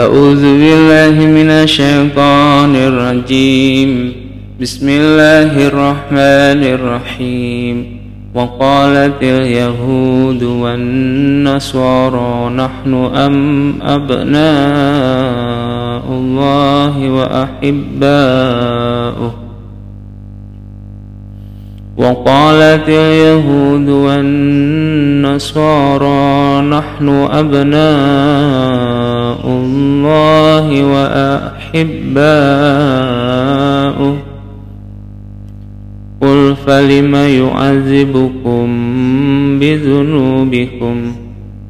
أعوذ بالله من الشيطان الرجيم. بسم الله الرحمن الرحيم. وقالت اليهود والنصارى نحن أم أبناء الله وأحباؤه؟ وقالت اليهود والنصارى نحن أبناء الله وأحباؤه. قل فلم يعذبكم بذنوبكم؟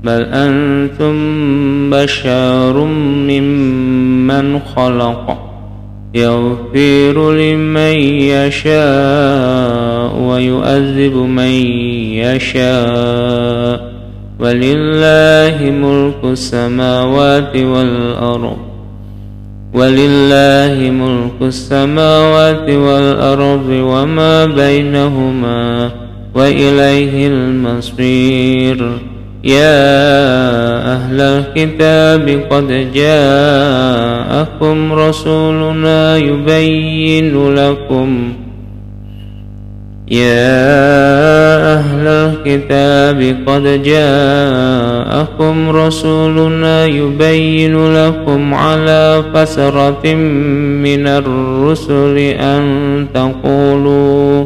بل أنتم بشر ممن خلق. يغفر لمن يشاء ويؤذب من يشاء. ولله ملك السماوات والأرض. ولله ملك السماوات والأرض وما بينهما وإليه المصير. يا أهل الكتاب قد جاءكم رسولنا يبين لكم يا أهل الكتاب قد جاءكم رسولنا يبين لكم على فسرة من الرسل أن تقولوا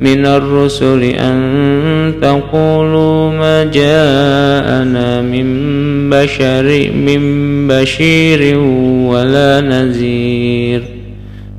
من الرسل أن تقولوا ما جاءنا من بشر من بشير ولا نذير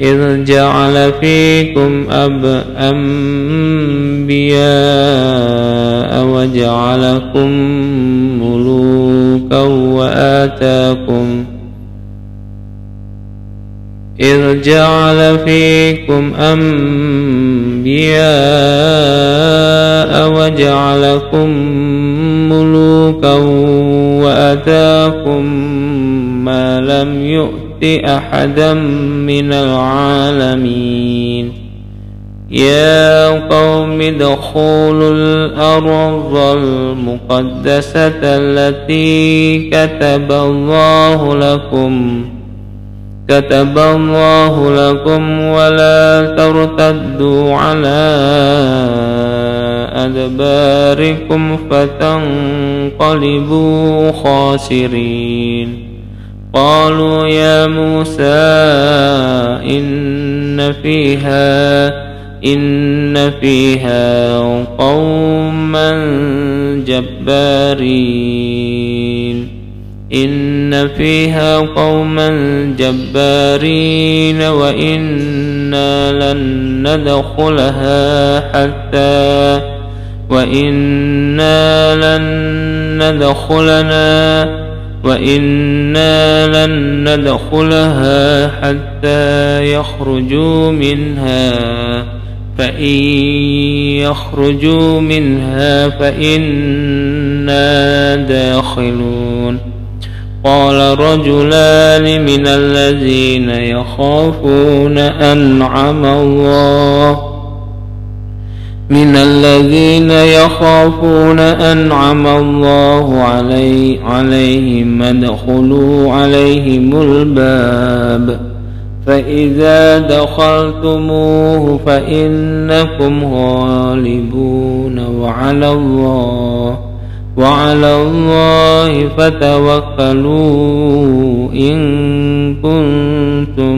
إذ جعل فيكم أب أنبياء وجعلكم ملوكا وآتاكم إذ جعل فيكم أنبياء وجعلكم ملوكا وأتاكم ما لم يؤت أحدا من العالمين. يا قوم ادخلوا الأرض المقدسة التي كتب الله لكم. كتب الله لكم ولا ترتدوا على أدباركم فتنقلبوا خاسرين. قالوا يا موسى إن فيها إن فيها قوما جبارين. إن فيها قوما جبارين وإنا لن ندخلها حتى وإنا لن ندخلنا وإنا لن ندخلها حتى يخرجوا منها فإن يخرجوا منها فإنا داخلون قال رجلان من الذين يخافون أنعم الله من الذين يخافون أنعم الله علي عليهم ادخلوا عليهم الباب. فإذا دخلتموه فإنكم غالبون وعلى الله وعلى الله فتوكلوا إن كنتم